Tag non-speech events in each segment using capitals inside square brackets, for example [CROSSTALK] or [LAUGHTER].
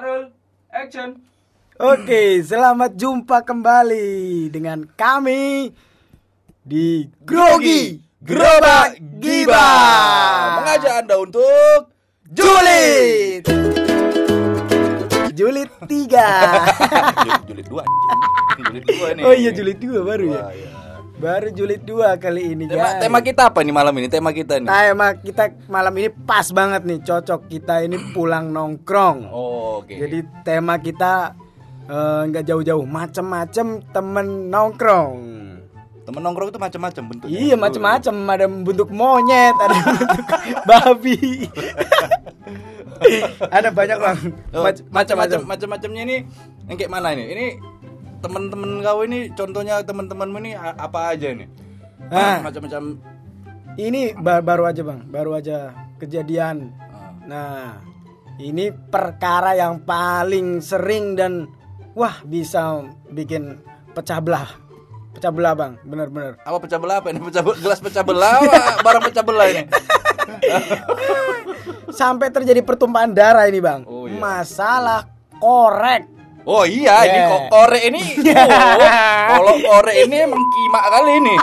Taruh action. Oke, selamat jumpa kembali dengan kami di Grogi Gerobak Giba. Mengajak Anda untuk Julid. Julid 3. [LAUGHS] Julid, julid dua. anjing. Julid dua nih. Oh iya Julid 2 baru ya. Wah, iya. Baru Julid 2 kali ini Tema, guys. tema kita apa nih malam ini? Tema kita nih. Tema kita malam ini pas banget nih, cocok kita ini pulang nongkrong. Oh, oke. Jadi tema kita eh, nggak jauh-jauh, macem-macem temen nongkrong. temen nongkrong itu macam-macam bentuknya. Iya macem-macem, ada bentuk monyet, ada bentuk [LAUGHS] babi, [LAUGHS] ada banyak bang. Oh, Mac- macam-macam macam-macamnya ini yang kayak mana ini? Ini teman-teman kau ini contohnya teman-temanmu ini apa aja nih? Ah. Macam-macam Ini ba- baru aja bang, baru aja kejadian. ah. Nah, ini perkara yang paling sering dan wah bisa bikin pecah belah, pecah belah bang, bener-bener. apa pecah belah apa ini? Pecah gelas pecah belah [LAUGHS] barang pecah belah ini? Sampai terjadi pertumpahan darah ini bang. Oh, iya. Masalah korek. Oh iya, ini Yeah. kok korek ini. [LAUGHS] Oh, kalau korek ini emang kimak kali ini.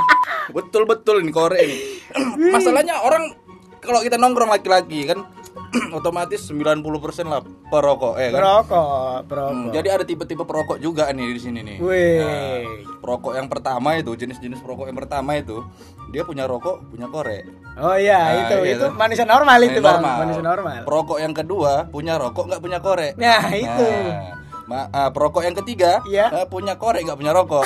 Betul-betul ini korek ini. [CLEARS THROAT] Masalahnya orang kalau kita nongkrong laki-laki kan [CLEARS THROAT] otomatis 90% lah perokok ya kan. Perokok, perokok. Hmm, jadi ada tipe-tipe perokok juga nih di sini nih. Wih. Nah, perokok yang pertama itu jenis-jenis perokok yang pertama itu dia punya rokok punya korek. Oh iya, Nah, itu iya itu tuh. manusia normal itu Nah, bang, normal. manusia normal. Perokok yang kedua punya rokok nggak punya korek. Nah itu. Nah, ma- ah, perokok yang ketiga Iya. eh, punya korek nggak punya rokok.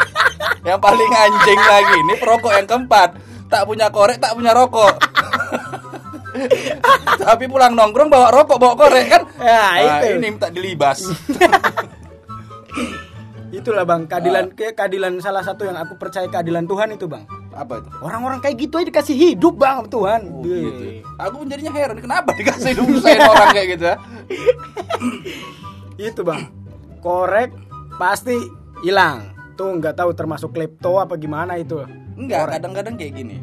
[LAUGHS] yang paling anjing lagi ini perokok yang keempat tak punya korek tak punya rokok. [LAUGHS] Tapi pulang nongkrong bawa rokok bawa korek kan? Ya, Nah, itu. ini minta dilibas. [LAUGHS] Itulah bang, Ah. keadilan kayak keadilan salah satu yang aku percaya keadilan Tuhan itu bang. Apa itu? Orang-orang kayak gitu aja dikasih hidup bang Tuhan. Oh, gitu. ya. Aku menjadinya heran kenapa dikasih nyusahin orang kayak gitu ya? Itu bang, korek pasti hilang. Tuh nggak tahu termasuk klepto apa gimana itu. Enggak, kadang-kadang kayak gini.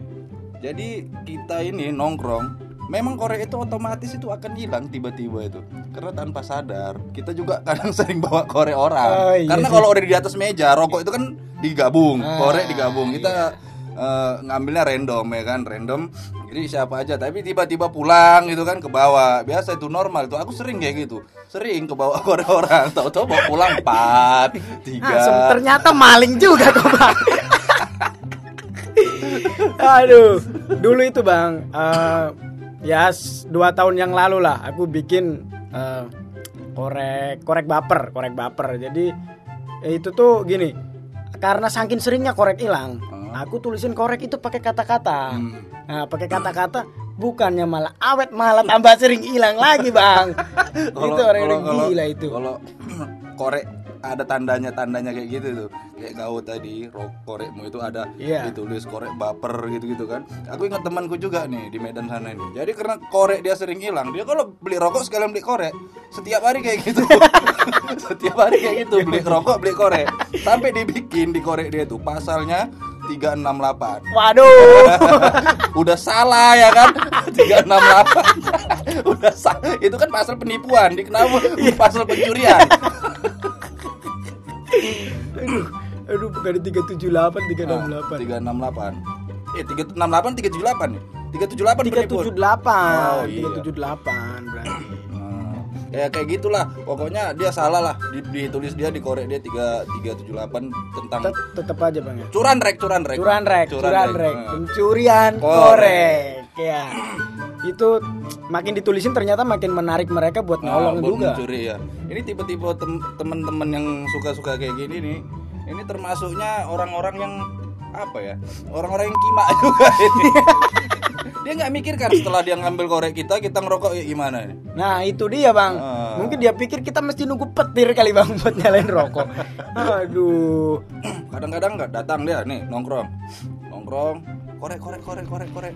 Jadi kita ini nongkrong, memang korek itu otomatis itu akan hilang tiba-tiba itu. Karena tanpa sadar, kita juga [LAUGHS] kadang sering bawa korek orang. Oh, iya Karena kalau udah di atas meja, rokok itu kan digabung, Ah, korek digabung. Kita eh, ngambilnya random ya kan, random. Jadi siapa aja, tapi tiba-tiba pulang gitu kan ke bawah. Biasa itu normal itu. Aku sering kayak gitu. Sering ke bawah [LAUGHS] korek orang, tahu-tahu bawa pulang 4, 3. Ah, sem- ternyata maling juga kok bang. [LAUGHS] Aduh, dulu itu bang, eh, ya dua tahun yang lalu lah, aku bikin eh, korek korek baper, korek baper. Jadi itu tuh gini, karena saking seringnya korek hilang. Aku tulisin korek itu pakai kata-kata. Hmm. Nah, pakai kata-kata bukannya malah awet malah tambah sering hilang lagi bang. [LAUGHS] itu orang yang gila itu. Kalau [CLEARS THROAT] korek ada tandanya tandanya kayak gitu tuh kayak kau tadi rok korekmu itu ada Iya. ditulis korek baper gitu gitu kan aku ingat temanku juga nih di Medan sana ini jadi karena korek dia sering hilang dia kalau beli rokok sekalian beli korek setiap hari kayak gitu [LAUGHS] setiap hari kayak gitu beli rokok beli korek sampai dibikin di korek dia tuh pasalnya 368 Waduh. [LAUGHS] udah salah ya kan 368 udah salah itu kan pasal penipuan dikenal pasal pencurian aduh, [COUGHS] aduh bukan di 378, 368. 368 eh 368 378 nih 378 penipuan 378. Oh, iya. 378 berarti. Nah, ya kayak gitulah pokoknya dia salah lah di, ditulis dia di korek dia 3 378 tentang Tet- Tetep aja Bang ya. curan rek curan rek Curan rek, curan rek, Nah. pencurian Korek. Ya. Itu makin ditulisin ternyata makin menarik mereka buat Nah, nolong buat juga. mencuri ya. Ini tipe-tipe tem- teman-teman yang suka-suka kayak gini nih. Ini termasuknya orang-orang yang apa ya? Orang-orang yang kima [LAUGHS] juga ini. Dia nggak mikirkan setelah dia ngambil korek kita, kita ngerokok ya gimana? Nah itu dia bang. Ah. Mungkin dia pikir kita mesti nunggu petir kali bang Buat nyalain rokok. Aduh. Kadang-kadang nggak datang dia nih nongkrong, nongkrong, korek korek korek korek korek.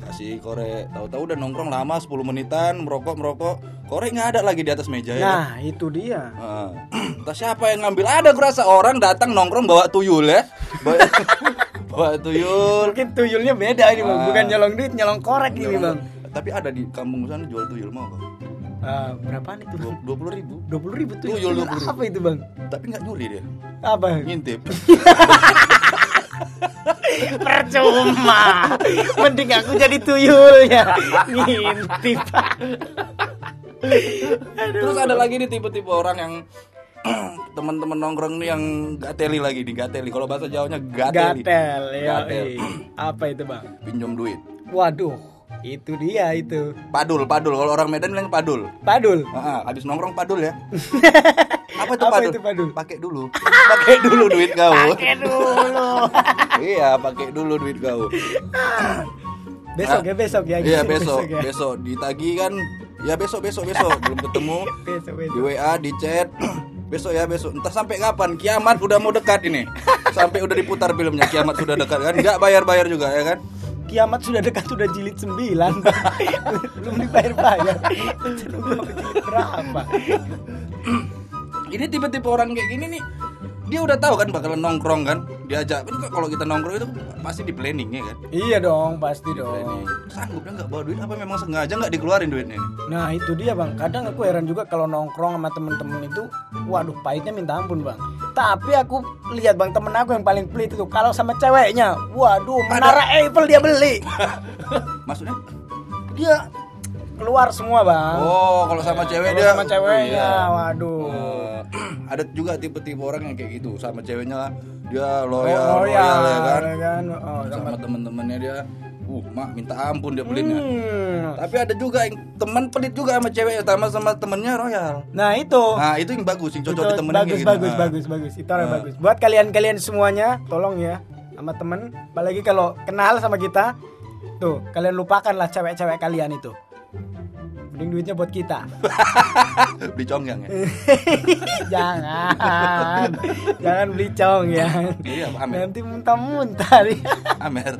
Kasih korek, tahu-tahu udah nongkrong lama 10 menitan, merokok merokok, korek nggak ada lagi di atas meja ya. kan? Nah itu dia. Ah, [CLEARS THROAT] entah siapa yang ngambil. Ada kurasa orang datang nongkrong bawa tuyul ya. Bawa, [LAUGHS] bawa tuyul Mungkin tuyulnya beda ini bang Ah. Bukan nyolong duit nyolong korek ini bang tapi ada di kampung sana jual tuyul mau kau Ah, berapaan itu? dua puluh ribu Dua puluh ribu tuyul. Tuyul Tuyul 20.000. Apa itu bang? tapi nggak nyuri dia Apa? ngintip [LAUGHS] Percuma. Mending aku jadi tuyulnya. Ngintip. terus ada lagi nih tipe-tipe orang yang [CLEARS THROAT] teman-teman nongkrong nih yang gateli lagi nih gateli kalau bahasa Jawanya gateli Gatel ya. Gatel. [CLEARS THROAT] Apa itu bang? pinjam duit Waduh, itu dia itu. padul padul kalau orang Medan bilang padul Padul. Ah, habis nongkrong padul ya [LAUGHS] apa itu Apa padul, itu padul? pakai dulu pakai dulu duit kau Pakai dulu. [LAUGHS] iya pakai dulu duit kau [CLEARS THROAT] besok ya besok ya. iya [LAUGHS] besok ya. besok ditagi kan ya besok besok besok belum ketemu Besok di besok. WA di chat besok ya besok. Entah sampai kapan. Kiamat udah mau dekat ini. [LAUGHS] Sampai udah diputar filmnya kiamat sudah dekat kan? Nggak bayar bayar juga ya kan? Kiamat sudah dekat sudah jilid 9 [LAUGHS] Belum sampai jilid berapa? Ini tipe-tipe orang kayak gini nih dia udah tahu kan bakalan nongkrong kan? Diajak kan kalau kita nongkrong itu pasti di planning ya kan? Iya dong pasti planning. Dong sanggupnya nggak bawa duit? Apa memang sengaja nggak dikeluarin duitnya ini? Nah itu dia bang. Kadang aku heran juga kalau nongkrong sama temen-temen itu Waduh pahitnya minta ampun bang. Tapi aku lihat bang temen aku yang paling pelit itu Kalau sama ceweknya Waduh menara Eiffel dia beli. [LAUGHS] Maksudnya? Dia keluar semua bang. Oh kalau sama cewek Kalau dia. sama ceweknya iya. Waduh. Eh, [CLEARS THROAT] ada juga tipe-tipe orang yang kayak gitu sama ceweknya dia Oh, loyal loyal, ya kan? ya kan? Oh, sama temen-temennya dia uh mak minta ampun dia belinya. Hmm. tapi ada juga yang teman pelit juga sama ceweknya sama sama temennya royal Nah itu. Nah itu yang bagus yang cocok Itu ditemenin bagus kayak gitu. bagus Nah. bagus bagus. Itu orang bagus. Buat kalian-kalian semuanya tolong ya sama temen. Apalagi kalau kenal sama kita tuh kalian lupakanlah cewek-cewek kalian itu mending duitnya buat kita. [LAUGHS] Beli conggang ya? [LAUGHS] Jangan. Jangan beli cong ya iya Amer. Nanti muntah-muntah nih Amer.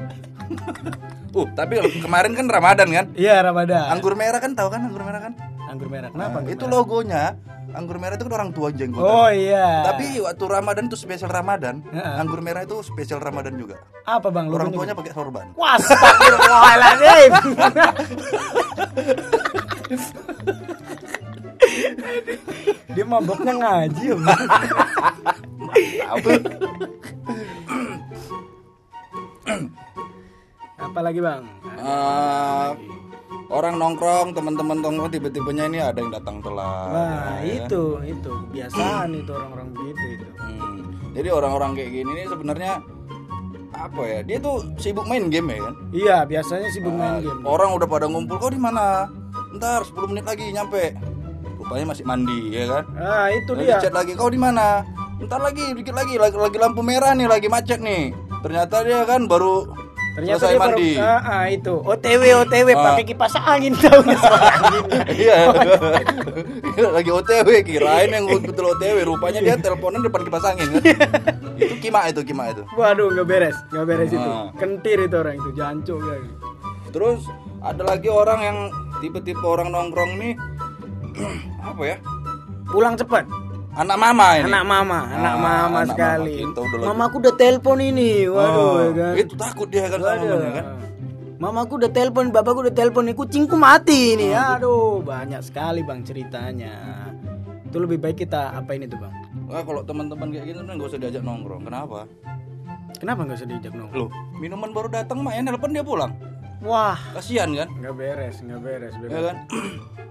Uh tapi kemarin kan Ramadan kan? Iya Ramadan. Anggur merah kan tahu kan anggur merah kan? Anggur merah. Kenapa Nah, anggur itu merah? logonya. Anggur merah itu kan orang tua jenggot. Oh iya. Tapi waktu Ramadan itu spesial Ramadan Heeh. anggur merah itu spesial Ramadan juga. Apa bang? Orang tuanya pakai sorban. Wah, [LAUGHS] astagfirullahaladzim. Dia maboknya ngaji Bang. Apalagi bang? Eh, orang nongkrong teman-teman nongkrong tiba-tibanya ini ada yang datang telat Nah ya. itu itu kebiasaan itu orang-orang begitu itu. Hmm. jadi orang-orang kayak gini nih sebenarnya apa ya dia tuh sibuk main game ya kan Iya biasanya sibuk main Nah, game. orang udah pada ngumpul kau di mana ntar 10 menit lagi nyampe rupanya masih mandi ya kan Nah itu Lalu dia. chat lagi kau di mana ntar lagi dikit lagi lagi, lagi lampu merah nih lagi macet nih ternyata dia kan baru Ternyata selesai dia baru mandi ah, ah, itu OTW OTW Ah. pakai kipas angin tahu. [LAUGHS] Iya. [LAUGHS] lagi OTW kirain yang betul OTW rupanya dia teleponan depan kipas angin kan. [LAUGHS] itu kima itu kima itu. Waduh nggak beres nggak beres itu. Ah. Kentir itu orang itu jancuk ya. Terus ada lagi orang yang tipe-tipe orang nongkrong nih [CLEARS THROAT] apa ya? Pulang cepat. Anak mama ini. Anak mama, anak Ah, mama anak sekali. mama kita udah lagi- Mamaku udah telepon ini, waduh Oh, ya kan. Itu takut dia kan sama Waduh. mamanya kan. Mamaku udah telepon, bapakku udah telepon nih, kucingku mati ini. Aduh, banyak sekali bang ceritanya. Itu lebih baik kita apa ini tuh bang? Wah, kalau teman-teman kayak gitu kan gak usah diajak nongkrong. Kenapa? Kenapa nggak usah diajak nongkrong? Loh, minuman baru datang mak ya nelpon dia pulang. Wah, Kasihan kan? nggak beres, nggak beres, Ya beres. kan?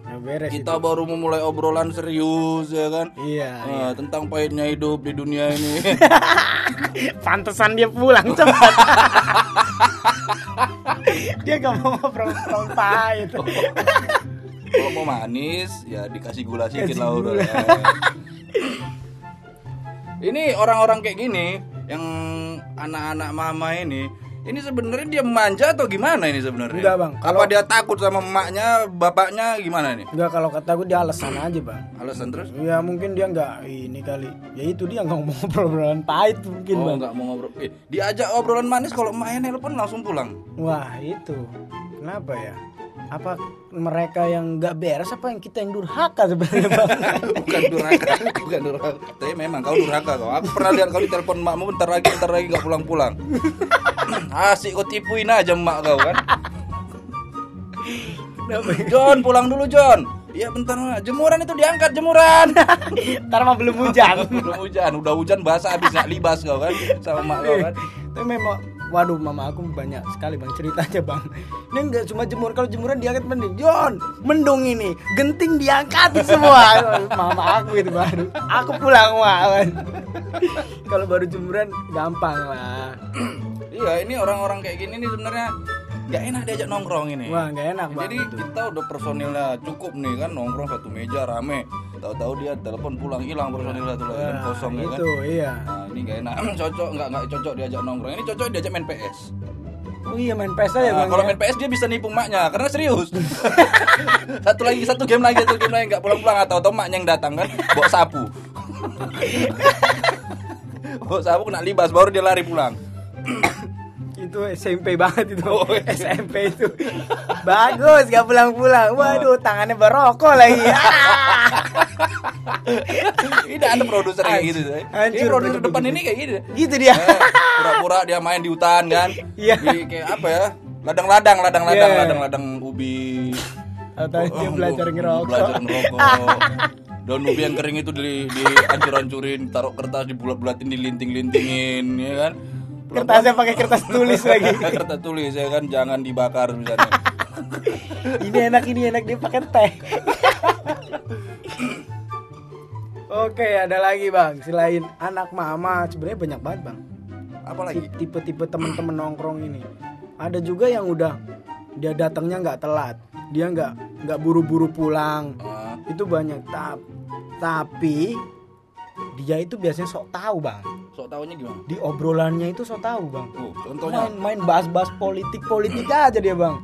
nggak beres Kita baru memulai obrolan serius ya kan? itu. Iya. Ah, tentang pahitnya hidup di dunia ini. [LAUGHS] Pantesan dia pulang cepat. [LAUGHS] dia gak mau ngobrol-ngobrol pahit. Kalau mau manis ya dikasih gula sedikit lah udah. gula. ini orang-orang kayak gini yang anak-anak mama ini ini sebenarnya dia manja atau gimana ini sebenarnya? Enggak, Bang. Apa dia takut sama emaknya, bapaknya gimana nih? Enggak kalau kata gue dia alasan aja bang. Alasan terus? Ya mungkin dia nggak ini kali. Ya itu dia nggak mau [LAUGHS] ngobrol-ngobrolan pahit mungkin Oh bang. nggak mau ngobrol. Eh, diajak obrolan manis kalau emaknya nelpon langsung pulang. Wah itu kenapa ya? Apa mereka yang nggak beres apa yang kita yang durhaka sebenarnya bang? [LAUGHS] bukan durhaka, bukan durhaka. Tapi memang kau durhaka kau. Aku pernah lihat kau ditelepon emakmu bentar lagi, bentar lagi nggak pulang-pulang. Asik kau tipuin aja emak kau kan. John pulang dulu John. Iya bentar Mak. jemuran itu diangkat jemuran. [LAUGHS] Ntar mah belum hujan. [LAUGHS] Belum hujan, udah hujan basah habis nggak libas kau kan sama mak kau kan. Tapi memang Waduh mama aku banyak sekali bang ceritanya bang Ini enggak cuma jemur Kalau jemuran diangkat mending John mendung ini Genting diangkat semua [LAUGHS] Mama aku itu baru Aku pulang wan Kalau baru jemuran gampang lah Iya, ini orang-orang kayak gini nih sebenarnya nggak enak diajak nongkrong ini. Wah nggak enak bang Jadi itu. kita udah personilnya cukup nih kan nongkrong satu meja rame. Tahu-tahu dia telepon pulang hilang personilnya tuh lagi kan kosong ya kan. Itu iya Nah, ini gak enak. [CLEARS THROAT] cocok nggak nggak cocok diajak nongkrong. Ini cocok diajak main PS. Oh iya main PS aja Nah, bang kalau ya. main PS dia bisa nipu maknya karena serius. [LAUGHS] satu lagi satu game lagi satu game lagi nggak pulang-pulang atau atau maknya yang datang kan bawa sapu. [LAUGHS] bawa sapu kena libas baru dia lari pulang. [CLEARS THROAT] Itu SMP banget itu [LAUGHS] Oh, iya. SMP itu Bagus gak pulang-pulang Waduh tangannya berokok lagi Ah. Ini ada produser kayak gitu. Ini produser depan ini kayak gitu. Gitu dia Eh, Pura-pura dia main di hutan kan. Iya. Kayak apa ya? Ladang-ladang, ladang-ladang, Iya. ladang-ladang ubi. Atau dia belajar ngerokok Belajar ngerokok. Daun ubi yang kering itu di di hancur-hancurin, taruh kertas dibulat-bulatin, dilinting-lintingin, ya kan? Kertasnya pakai kertas tulis lagi. [LAUGHS] Kertas tulis ya kan, jangan dibakar misalnya. [LAUGHS] Ini enak ini enak dia pakai teh. Oke ada lagi bang. Selain anak mama Sebenarnya banyak banget bang. Apalagi? Tipe-tipe temen-temen nongkrong ini. Ada juga yang udah Dia datangnya nggak telat. Dia nggak nggak buru-buru pulang. Ah, itu banyak. Tap tapi dia itu biasanya sok tahu bang sok taunya gimana? di obrolannya itu sok tahu bang Oh, contohnya. main main bahas-bahas politik politik aja dia bang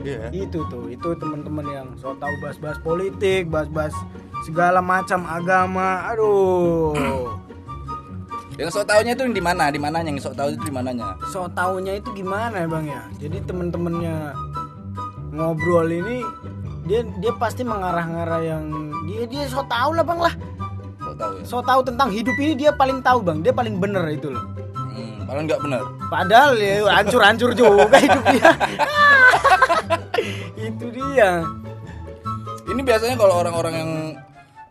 Iya. itu tuh itu teman-teman yang sok tahu bahas-bahas politik bahas-bahas segala macam agama aduh Yang sok taunya itu di mana? Di mananya yang sok tahu itu di mananya? sok tahunya itu gimana ya bang ya jadi temen-temennya ngobrol ini dia dia pasti mengarah-ngarah yang dia dia sok tahu lah bang lah tahu ya. so tahu tentang hidup ini dia paling tahu bang dia paling bener itu loh Hmm, paling nggak benar. padahal ya hancur-hancur juga hidup dia [LAUGHS] itu dia Ini biasanya kalau orang-orang yang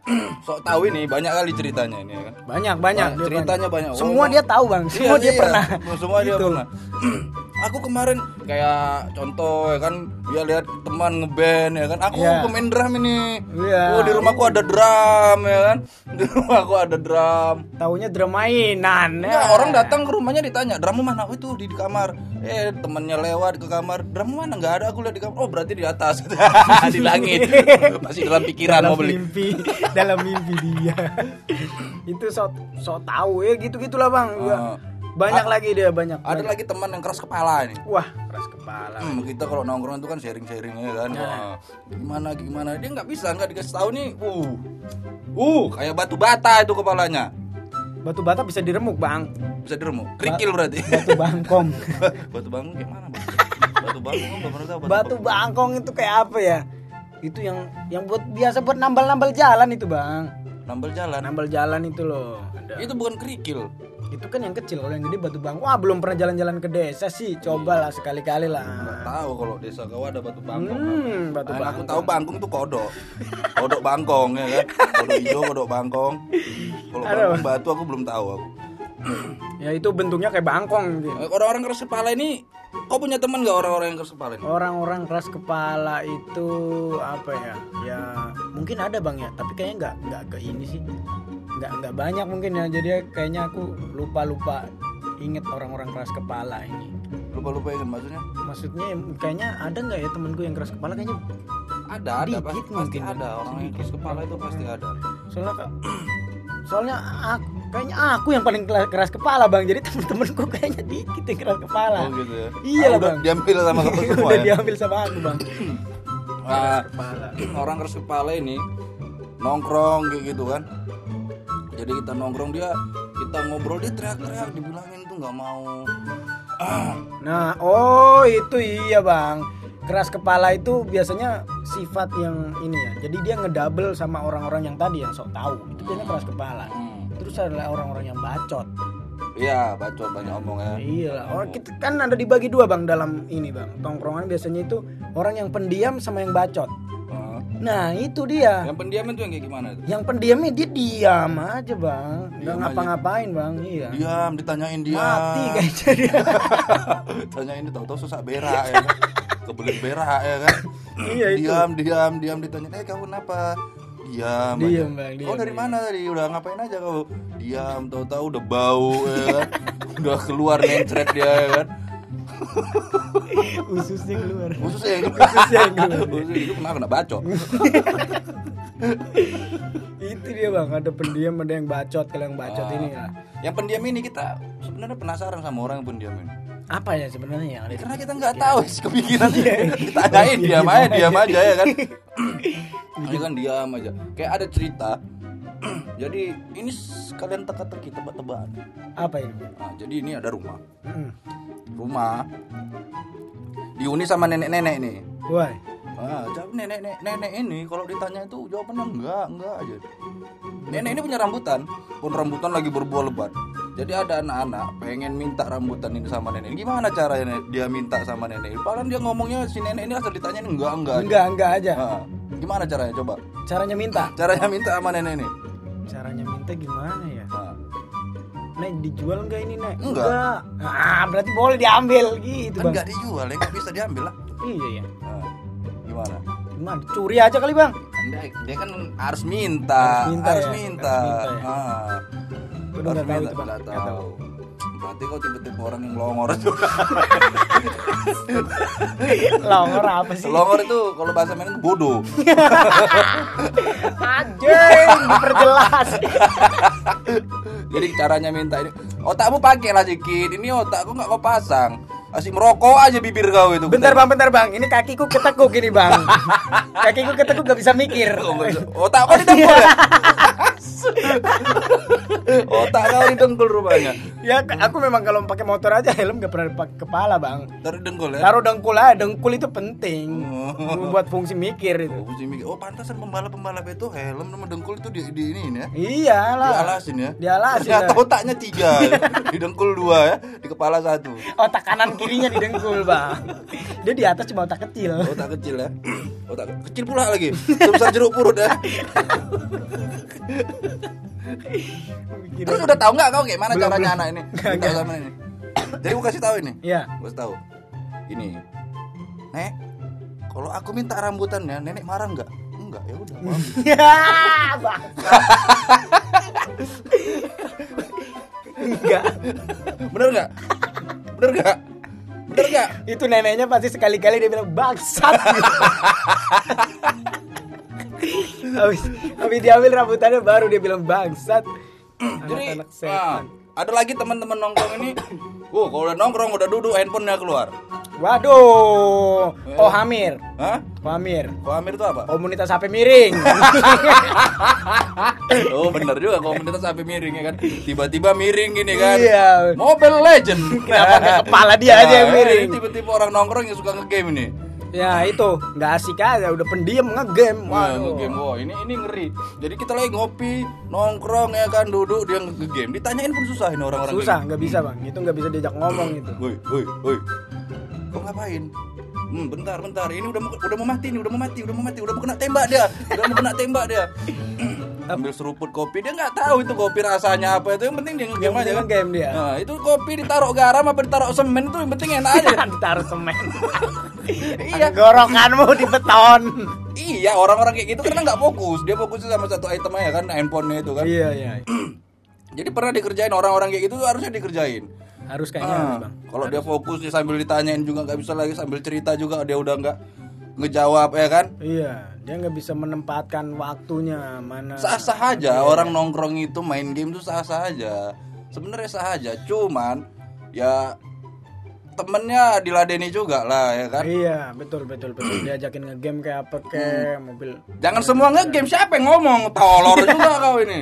[CLEARS THROAT] sok tahu ini banyak kali ceritanya ini ya kan. banyak banyak Nah, dia ceritanya banyak. Oh, semua emang- dia tahu bang semua Iya, dia iya. pernah Semua dia Gitu. pernah. [CLEARS THROAT] Aku kemarin kayak contoh ya kan dia lihat teman ngeband ya kan. Aku Iya. pemain drum ini. Iya. Oh di rumahku ada drum ya kan. [LAUGHS] Di rumahku ada drum. taunya drum mainan Ya, orang datang ke rumahnya ditanya, "Drummu mana?" Oh, itu di, di kamar. Eh, temennya lewat ke kamar. "Drummu mana?" Enggak ada, aku lihat di kamar. Oh, berarti di atas. [LAUGHS] di langit. [LAUGHS] Masih dalam pikiran dalam mau beli. mimpi dalam mimpi dia itu so so tahu ya gitu gitulah bang Ya. Banyak lagi dia banyak Ada banyak. lagi teman yang keras kepala ini. wah keras kepala Hmm, kita kalau nongkrong itu kan sharing-sharing ya kan. Wah, gimana gimana dia nggak bisa nggak dikasih tahu nih. Uh, uh kayak batu bata itu kepalanya. batu bata bisa diremuk bang Bisa diremuk. Kerikil berarti. batu bangkong [LAUGHS] batu bangun kayak mana bang? Batu bangun nggak pernah tahu. batu bangkong itu kayak apa ya itu yang yang buat biasa buat nambal-nambal jalan itu bang nambal jalan. nambal jalan itu loh ada Itu bukan kerikil. Itu kan yang kecil kalau yang gede batu bang wah belum pernah jalan-jalan ke desa sih cobalah sekali-kali Nggak lah tahu kalau desa kau ada batu bangkong. hmm, batu Ah, bang aku tahu bangkong tuh kodok. Kodok bangkong ya kan. Kodok hijau, kodok bangkong. Kalau bangkong batu aku belum tahu aku. ya itu bentuknya kayak bangkong gitu. Eh, Orang-orang keras kepala ini, kau punya teman nggak orang-orang yang keras kepala ini? orang-orang keras kepala itu apa ya ya mungkin ada bang ya tapi kayaknya nggak nggak ke ini sih nggak nggak banyak mungkin ya jadi kayaknya aku lupa lupa inget orang-orang keras kepala ini Lupa-lupa ingat maksudnya? maksudnya kayaknya ada nggak ya temenku yang keras kepala kayaknya Ada, ada pasti, pasti mungkin. ada orang yang keras kepala itu pasti ada. soalnya Kak, [CLEARS THROAT] soalnya aku, kayaknya aku yang paling keras, keras kepala bang jadi temen-temenku kayaknya dikit yang keras kepala Oh gitu ya. Iya lah, Bang. diambil sama [LAUGHS] kamu semua udah ya. diambil sama aku bang [CLEARS THROAT] Ah, kepala [CLEARS THROAT] orang keras kepala ini nongkrong kayak gitu kan. Jadi kita nongkrong dia, kita ngobrol dia teriak-teriak dibilangin tuh nggak mau. Ah, Nah, oh itu iya bang. Keras kepala itu biasanya sifat yang ini ya. Jadi dia ngedouble sama orang-orang yang tadi yang sok tahu. Itu biasanya keras kepala. hmm. Terus adalah orang-orang yang bacot. Iya, bacot banyak omong ya. Iya. Orang kita kan ada dibagi dua bang dalam ini bang. Tongkrongan biasanya itu orang yang pendiam sama yang bacot. Ah, Nah itu dia. Yang pendiam itu yang kayak gimana itu? Yang pendiamnya dia diam aja bang, nggak ngapa-ngapain bang, iya. Diam, ditanyain dia. Mati kayaknya dia. [LAUGHS] Tanyain dia tahu-tahu susah berak ya kan. Kebelet berak ya kan. Iya, itu. Diam, diam, diam ditanyain, "Eh, kamu kenapa?" Diam. Diam, aja. Bang, diam, Kau dari diam. mana tadi? Udah ngapain aja kau? Diam, tahu-tahu udah bau ya kan. udah keluar mencret dia ya kan. [LAUGHS] [LAUGHS] Ususnya keluar. Khususnya yang Ususnya yang keluar. [LAUGHS] Khususnya itu kena kena bacok. [LAUGHS] itu dia bang, ada pendiam ada yang bacot kalau yang bacot Ah. ini ya. Yang pendiam ini kita sebenarnya penasaran sama orang yang pendiam ini. Apa ya sebenarnya yang ada? Karena kita nggak tahu sih kepikiran Iya. ditanyain diam aja diam aja ya kan ini kan diam aja kayak ada cerita [CLEARS THROAT] jadi ini sekalian teka-teki tebak-tebakan Apa ini? nah, jadi ini ada rumah Mm. Rumah dihuni sama nenek-nenek nih Wah, Ah, nenek nenek nenek ini kalau ditanya itu jawabannya enggak enggak aja. Nenek ini punya rambutan, pun rambutan lagi berbuah lebat. Jadi ada anak-anak pengen minta rambutan ini sama nenek. Gimana caranya dia minta sama nenek? Padahal dia ngomongnya si nenek ini asal ditanyain enggak enggak. aja. enggak enggak aja. Ah, gimana caranya coba? Caranya minta. Caranya minta sama nenek ini. Caranya minta gimana ya? Nek dijual enggak ini nek? Enggak. Ah berarti boleh diambil gitu kan bang. enggak dijual, ya enggak bisa diambil lah. Iya ya. Ah, gimana? Gimana? Curi aja kali bang. Kan dia, dia kan harus minta, Harus minta harus ya? minta. Harus minta ya? Ah. Udah tahu minta, itu bang. tahu. Berarti kau tipe-tipe orang yang longor juga. Longor apa sih? longor itu kalau bahasa itu bodoh. [LAUGHS] Anjing, diperjelas. Jadi caranya minta ini, otakmu pakai lah sedikit. Ini otakku nggak kau pasang. Asik merokok aja bibir kau itu. Bentar bang, bentar bang. Ini kakiku ketekuk ini bang. [LAUGHS] Kakiku ketekuk gak bisa mikir. Oh. Otak kau didengkul ya? [LAUGHS] Otak kau didengkul rupanya. Ya aku memang kalau pakai motor aja helm gak pernah pakai kepala bang. Taruh dengkul ya. Taruh dengkul aja, dengkul itu penting. Oh. Buat fungsi mikir itu. Oh, pusing mikir. Oh, pantasan pembalap-pembalap itu helm sama dengkul itu di, di ini ya. Iyalah. Dialasin ya. Dialasin Ternyata otaknya tiga, ya. di dengkul dua ya, di kepala satu. Otak kanan kirinya di dengkul bang. Dia di atas cuma otak kecil. Otak kecil ya, otak ke- kecil pula lagi, sebesar jeruk purut ya. [LAUGHS] Terus udah tahu nggak kau kayak mana Belum, caranya belum. anak ini? [LAUGHS] Nggak. sama ini. Jadi gue kasih tahu ini. Iya. Gue kasih tahu. Ini, nek, kalau aku minta rambutannya, nenek marah nggak? Enggak, ya udah. [LAUGHS] Ya. Enggak. Bener nggak? Bener nggak? Bener nggak? Itu neneknya pasti sekali-kali dia bilang bangsat. [LAUGHS] habis, habis diambil rambutannya baru dia bilang bangsat. Jadi nah, ada lagi teman-teman nongkrong ini. Wow, kalau udah nongkrong udah duduk handphonenya keluar. Waduh. Oh Hamir. Hah? Oh Hamir. Kok Amir itu apa? Komunitas HP miring. [LAUGHS] Oh bener juga komunitas sampai miring ya kan Tiba-tiba miring gini kan Iya. Mobile Legend Kenapa kepala dia aja yang Nah, miring? Tiba-tiba orang nongkrong yang suka ngegame ini ya itu nggak asik aja udah pendiam ngegame. Wah, Waduh. ngegame Wah ini, ini ngeri Jadi kita lagi ngopi Nongkrong ya kan Duduk dia ngegame Ditanyain pun susah ini orang-orang Susah nggak bisa bang. Itu nggak bisa diajak ngomong itu. Woi, woi, woi Kau ngapain? Hmm, bentar, bentar. Ini udah mau, udah mau mati, ini udah mau mati, udah mau mati, udah mau kena tembak dia, udah mau kena tembak dia. [LAUGHS] Ambil seruput kopi, dia nggak tahu itu kopi rasanya apa itu. Yang penting dia ngegame aja kan. ngegame dia. Nah, itu kopi ditaruh garam apa ditaruh semen itu yang penting enak aja. [LAUGHS] Ditaruh semen. [LAUGHS] iya. Gorokanmu di beton. Iya, orang-orang kayak gitu karena nggak fokus. Dia fokusnya sama satu item aja kan, handphonenya itu kan. Iya iya. [CLEARS THROAT] Jadi pernah dikerjain orang-orang kayak gitu harusnya dikerjain. Harus kayaknya Ah, bang. kalau dia fokus dia sambil ditanyain juga nggak bisa lagi sambil cerita juga dia udah nggak ngejawab ya kan. Iya, dia nggak bisa menempatkan waktunya mana. Sah-sah aja orang nongkrong itu main game tuh sah-sah aja. Sebenarnya sah aja, cuman ya temennya diladeni juga lah ya kan. Iya, betul betul betul. [CLEARS THROAT] Diajakin ngegame kayak apa kayak mobil. Jangan semua ngegame siapa yang ngomong tolor juga [LAUGHS] kau ini.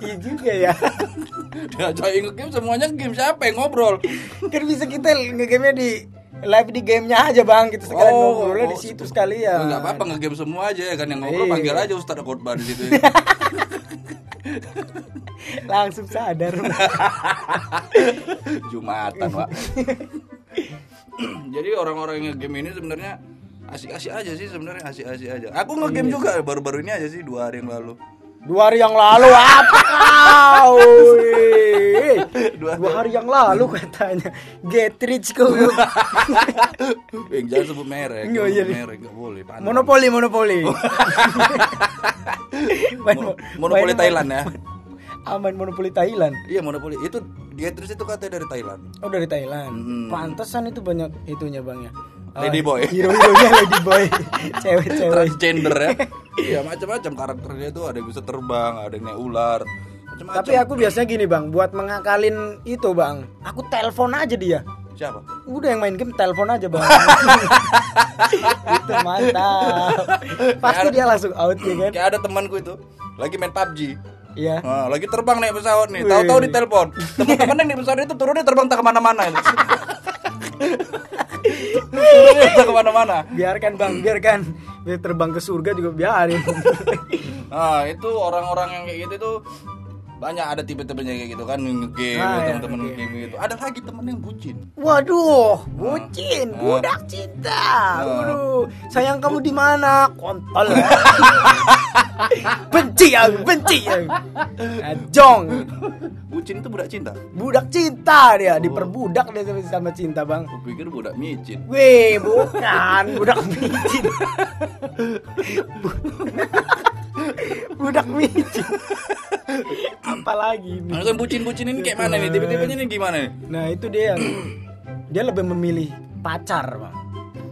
Iya juga ya. [LAUGHS] Diajakin ngegame semuanya game siapa yang ngobrol. kan bisa kita ngegame di live di gamenya aja bang. Kita sekalian ngobrolnya di situ sekalian. Enggak apa-apa ngegame semua aja ya kan yang ngobrol Iya. panggil aja Ustadz Khotbah di situ. [LAUGHS] [LAUGHS] Langsung sadar. [LAUGHS] Jumatan, Pak. Jadi orang-orang yang game ini sebenarnya asik-asik aja sih sebenarnya asik-asik aja aku ngegame juga baru-baru ini aja sih dua hari yang lalu Dua hari yang lalu apa. Dua hari yang lalu katanya get rich kau. [LAUGHS] jangan sebut merek Nggak, iya, sebut iya. merek nggak boleh panas. monopoli monopoli. [LAUGHS] Main- Mo- monopoli main- Thailand ya [LAUGHS] Ah, main monopoli Thailand. iya monopoli itu Dietris itu katanya dari Thailand Oh dari Thailand. Hmm. Pantesan itu banyak itunya bang ya. Lady boy. Hero-heronya lady boy. Cewek-cewek. transgender ya iya macam-macam karakternya itu ada yang bisa terbang ada yang naik ular macam-macam Tapi aku biasanya gini bang, buat mengakalin itu bang, aku telepon aja dia. siapa Udah yang main game telepon aja bang. [LAUGHS] itu mantap. Pasti dia langsung out ya kan? kayak ada temanku itu lagi main PUBG Iya. Nah, lagi terbang naik pesawat nih, tahu-tahu ditelepon. Teman-teman yang di pesawat itu turun dia terbang tak ke mana-mana itu. turun dia tak ke mana-mana. Biarkan bang, biarkan. Biar terbang ke surga juga biarin. Nah, itu orang-orang yang kayak gitu tuh banyak ada tipe-tipenya kayak gitu kan game Ah, iya, teman-teman game. game gitu. Ada lagi temen yang bucin. Waduh, bucin, Ah. budak cinta. Waduh, sayang kamu di mana? Kontol. [LAUGHS] benci aku, benci aku. Jong, Bucin itu budak cinta. budak cinta dia, diperbudak dia sama- sama cinta bang. Aku pikir budak micin. Weh, bukan budak micin. [LAUGHS] Bu- budak micin. Apalagi nih? kan bucin-bucin ini kayak mana nih? Tipe-tipenya ini gimana nih? Nah itu dia, dia lebih memilih pacar bang.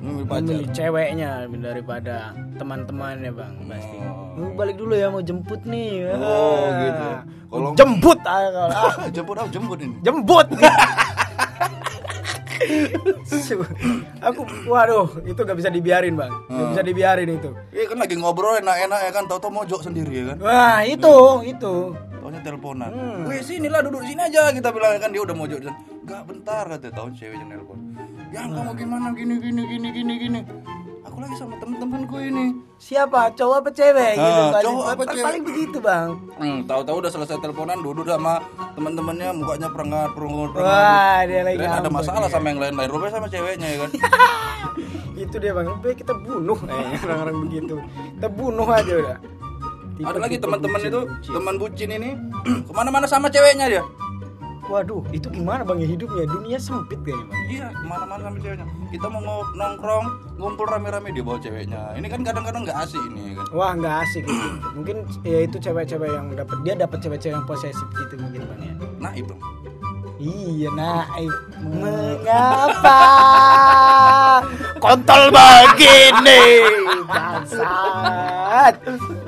Memilih pacar. memilih ceweknya daripada teman-temannya bang pasti Oh. "Lu balik dulu ya mau jemput nih Oh, Ah. gitu. Kalau- jemput ah, kalau- ah, [LAUGHS] jemput ah, jemput ini. jemput [LAUGHS] [LAUGHS] aku waduh itu gak bisa dibiarin bang gak Hmm. bisa dibiarin itu Iya kan lagi ngobrol enak-enak ya kan, tau-tau mojok sendiri ya kan. wah itu itu Taunya teleponan. Hmm. Wih sini lah duduk sini aja kita bilang kan dia udah mojok dan enggak bentar kata tahun ceweknya nelpon. Yang kamu gimana gini gini gini gini gini. Aku lagi sama temen-temenku ini. siapa cowok apa cewek gitu Ah, paling, cowok apa cewek? paling begitu bang Hmm, tahu-tahu udah selesai teleponan duduk sama teman-temannya mukanya perengat perungut wah dia lagi ada masalah dia. sama yang lain-lain. Rupanya sama ceweknya ya kan. [LAUGHS] itu dia bang baik kita bunuh kayaknya [LAUGHS] orang-orang begitu kita bunuh aja udah Tipe- ada lagi teman-teman itu, teman bucin ini [CLEARS THROAT] ke mana-mana sama ceweknya dia. Waduh itu gimana bang ya hidupnya? Dunia sempit kayaknya bang Iya, ke mana-mana sama ceweknya. Kita mau nongkrong, ngumpul rame-rame dia bawa ceweknya. Ini kan kadang-kadang nggak asik ini ya kan. wah nggak asik itu. Mungkin ya itu cewek-cewek yang dapat dia dapat cewek-cewek yang posesif gitu mungkin bang ya? Naib dong. iya naik mengapa? Kontol begini. Bangsat.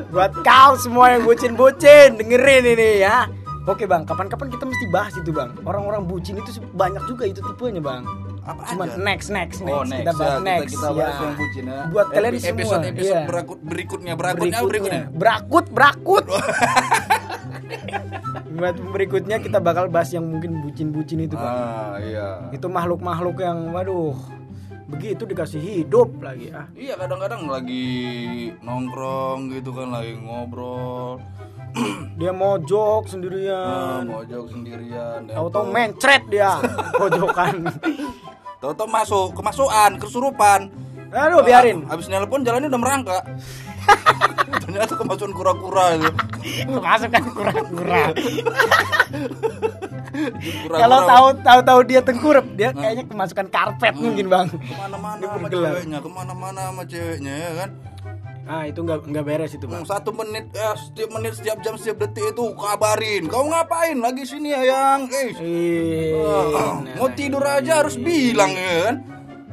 Buat kau semua yang bucin-bucin dengerin ini ya Oke bang, kapan-kapan kita mesti bahas itu bang. Orang-orang bucin itu banyak juga itu tipenya bang. Apa Cuman aja? next, next, next. Oh, next. kita bahas Ya, next. Kita, kita bahas ya. yang bucin ya. Buat kalian Epi- semua. Episode episode iya. berakut berikutnya, berakutnya berikutnya. Berakut, berakut. [LAUGHS] Buat berikutnya kita bakal bahas yang mungkin bucin-bucin itu bang. Ah, iya. Itu makhluk-makhluk yang, waduh, begitu dikasih hidup lagi ah. Iya, kadang-kadang lagi nongkrong gitu kan, lagi ngobrol. [CLEARS THROAT] Dia mojok Ah, sendirian. mojok sendirian. Tahu-tahu mencret dia [LAUGHS] pojokan. Tahu-tahu masuk, kemasukan, kesurupan. Aduh, biarin. Habis nelpon jalannya udah merangkak. [LAUGHS] Ternyata kemasukan kura-kura itu. Kemasukan kura-kura. Kura-kura Kalau tahu tahu tahu dia tengkurap, dia kayaknya kemasukan karpet mungkin bang. ke mana-mana sama ceweknya, ke mana-mana sama ceweknya ya kan. Ah itu nggak nggak beres itu bang. Hmm, Satu menit, ya setiap menit, setiap jam, setiap detik itu kabarin. Kau ngapain? Lagi sini ya yang, eh. Ih, Ah, nah, mau tidur aja harus bilang ya kan.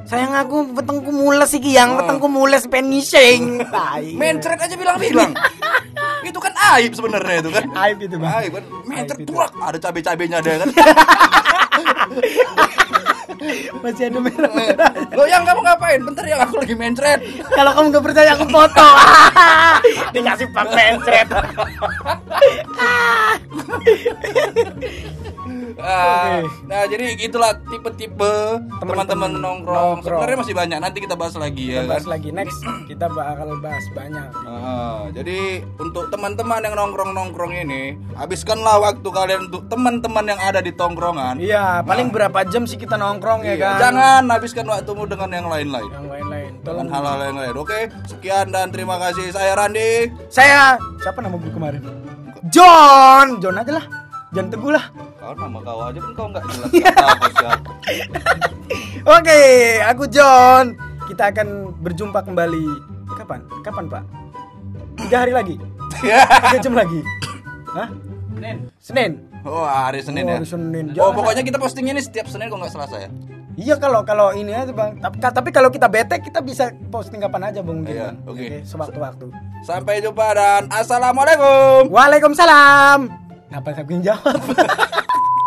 Sayang aku petengku mules iki yang petengku mules pengen ngising. [LAUGHS] Tai. Mencret aja bilang-bilang. [LAUGHS] itu kan aib sebenarnya itu kan. Aib itu bang. Aib kan. Mencret turak ada cabe-cabenya ada kan. [LAUGHS] Masih ada merah. Lo yang kamu ngapain? Bentar ya aku lagi mencret. Kalau kamu nggak percaya aku foto. [LAUGHS] Dikasih pak mencret. [LAUGHS] Ah, Oke. Nah, jadi itulah tipe-tipe teman-teman nongkrong. nongkrong. Sebenarnya masih banyak. Nanti kita bahas lagi ya. Kita bahas kan? lagi next. Kita bakal bahas banyak. Ah, jadi untuk teman-teman yang nongkrong-nongkrong ini, habiskanlah waktu kalian untuk teman-teman yang ada di tongkrongan. Iya, paling berapa jam sih kita nongkrong ya Iya, kan? Jangan habiskan waktumu dengan yang lain-lain. Yang lain-lain. dengan hal-hal yang lain. Oke, sekian dan terima kasih. Saya Randi. Saya siapa nama gue kemarin? John, John aja lah. John Teguh lah. Kau nama kau aja kan kau nggak jelas siapa. [LAUGHS] Oke, aku John. Kita akan berjumpa kembali. Kapan? Kapan, Pak? Tiga hari lagi? Tiga jam lagi? Hah? Senin. Senin? Oh, hari Senin Oh, ya. hari Senin. Oh, pokoknya kita posting ini setiap Senin kok nggak Selasa ya. Iya kalau kalau ini aja bang. Tapi, tapi kalau kita bete kita bisa posting kapan aja bang. gitu, Iya, Bang. oke. Sewaktu-waktu. Sampai jumpa dan assalamualaikum. Waalaikumsalam ngapain saya yang jawab? [LAUGHS]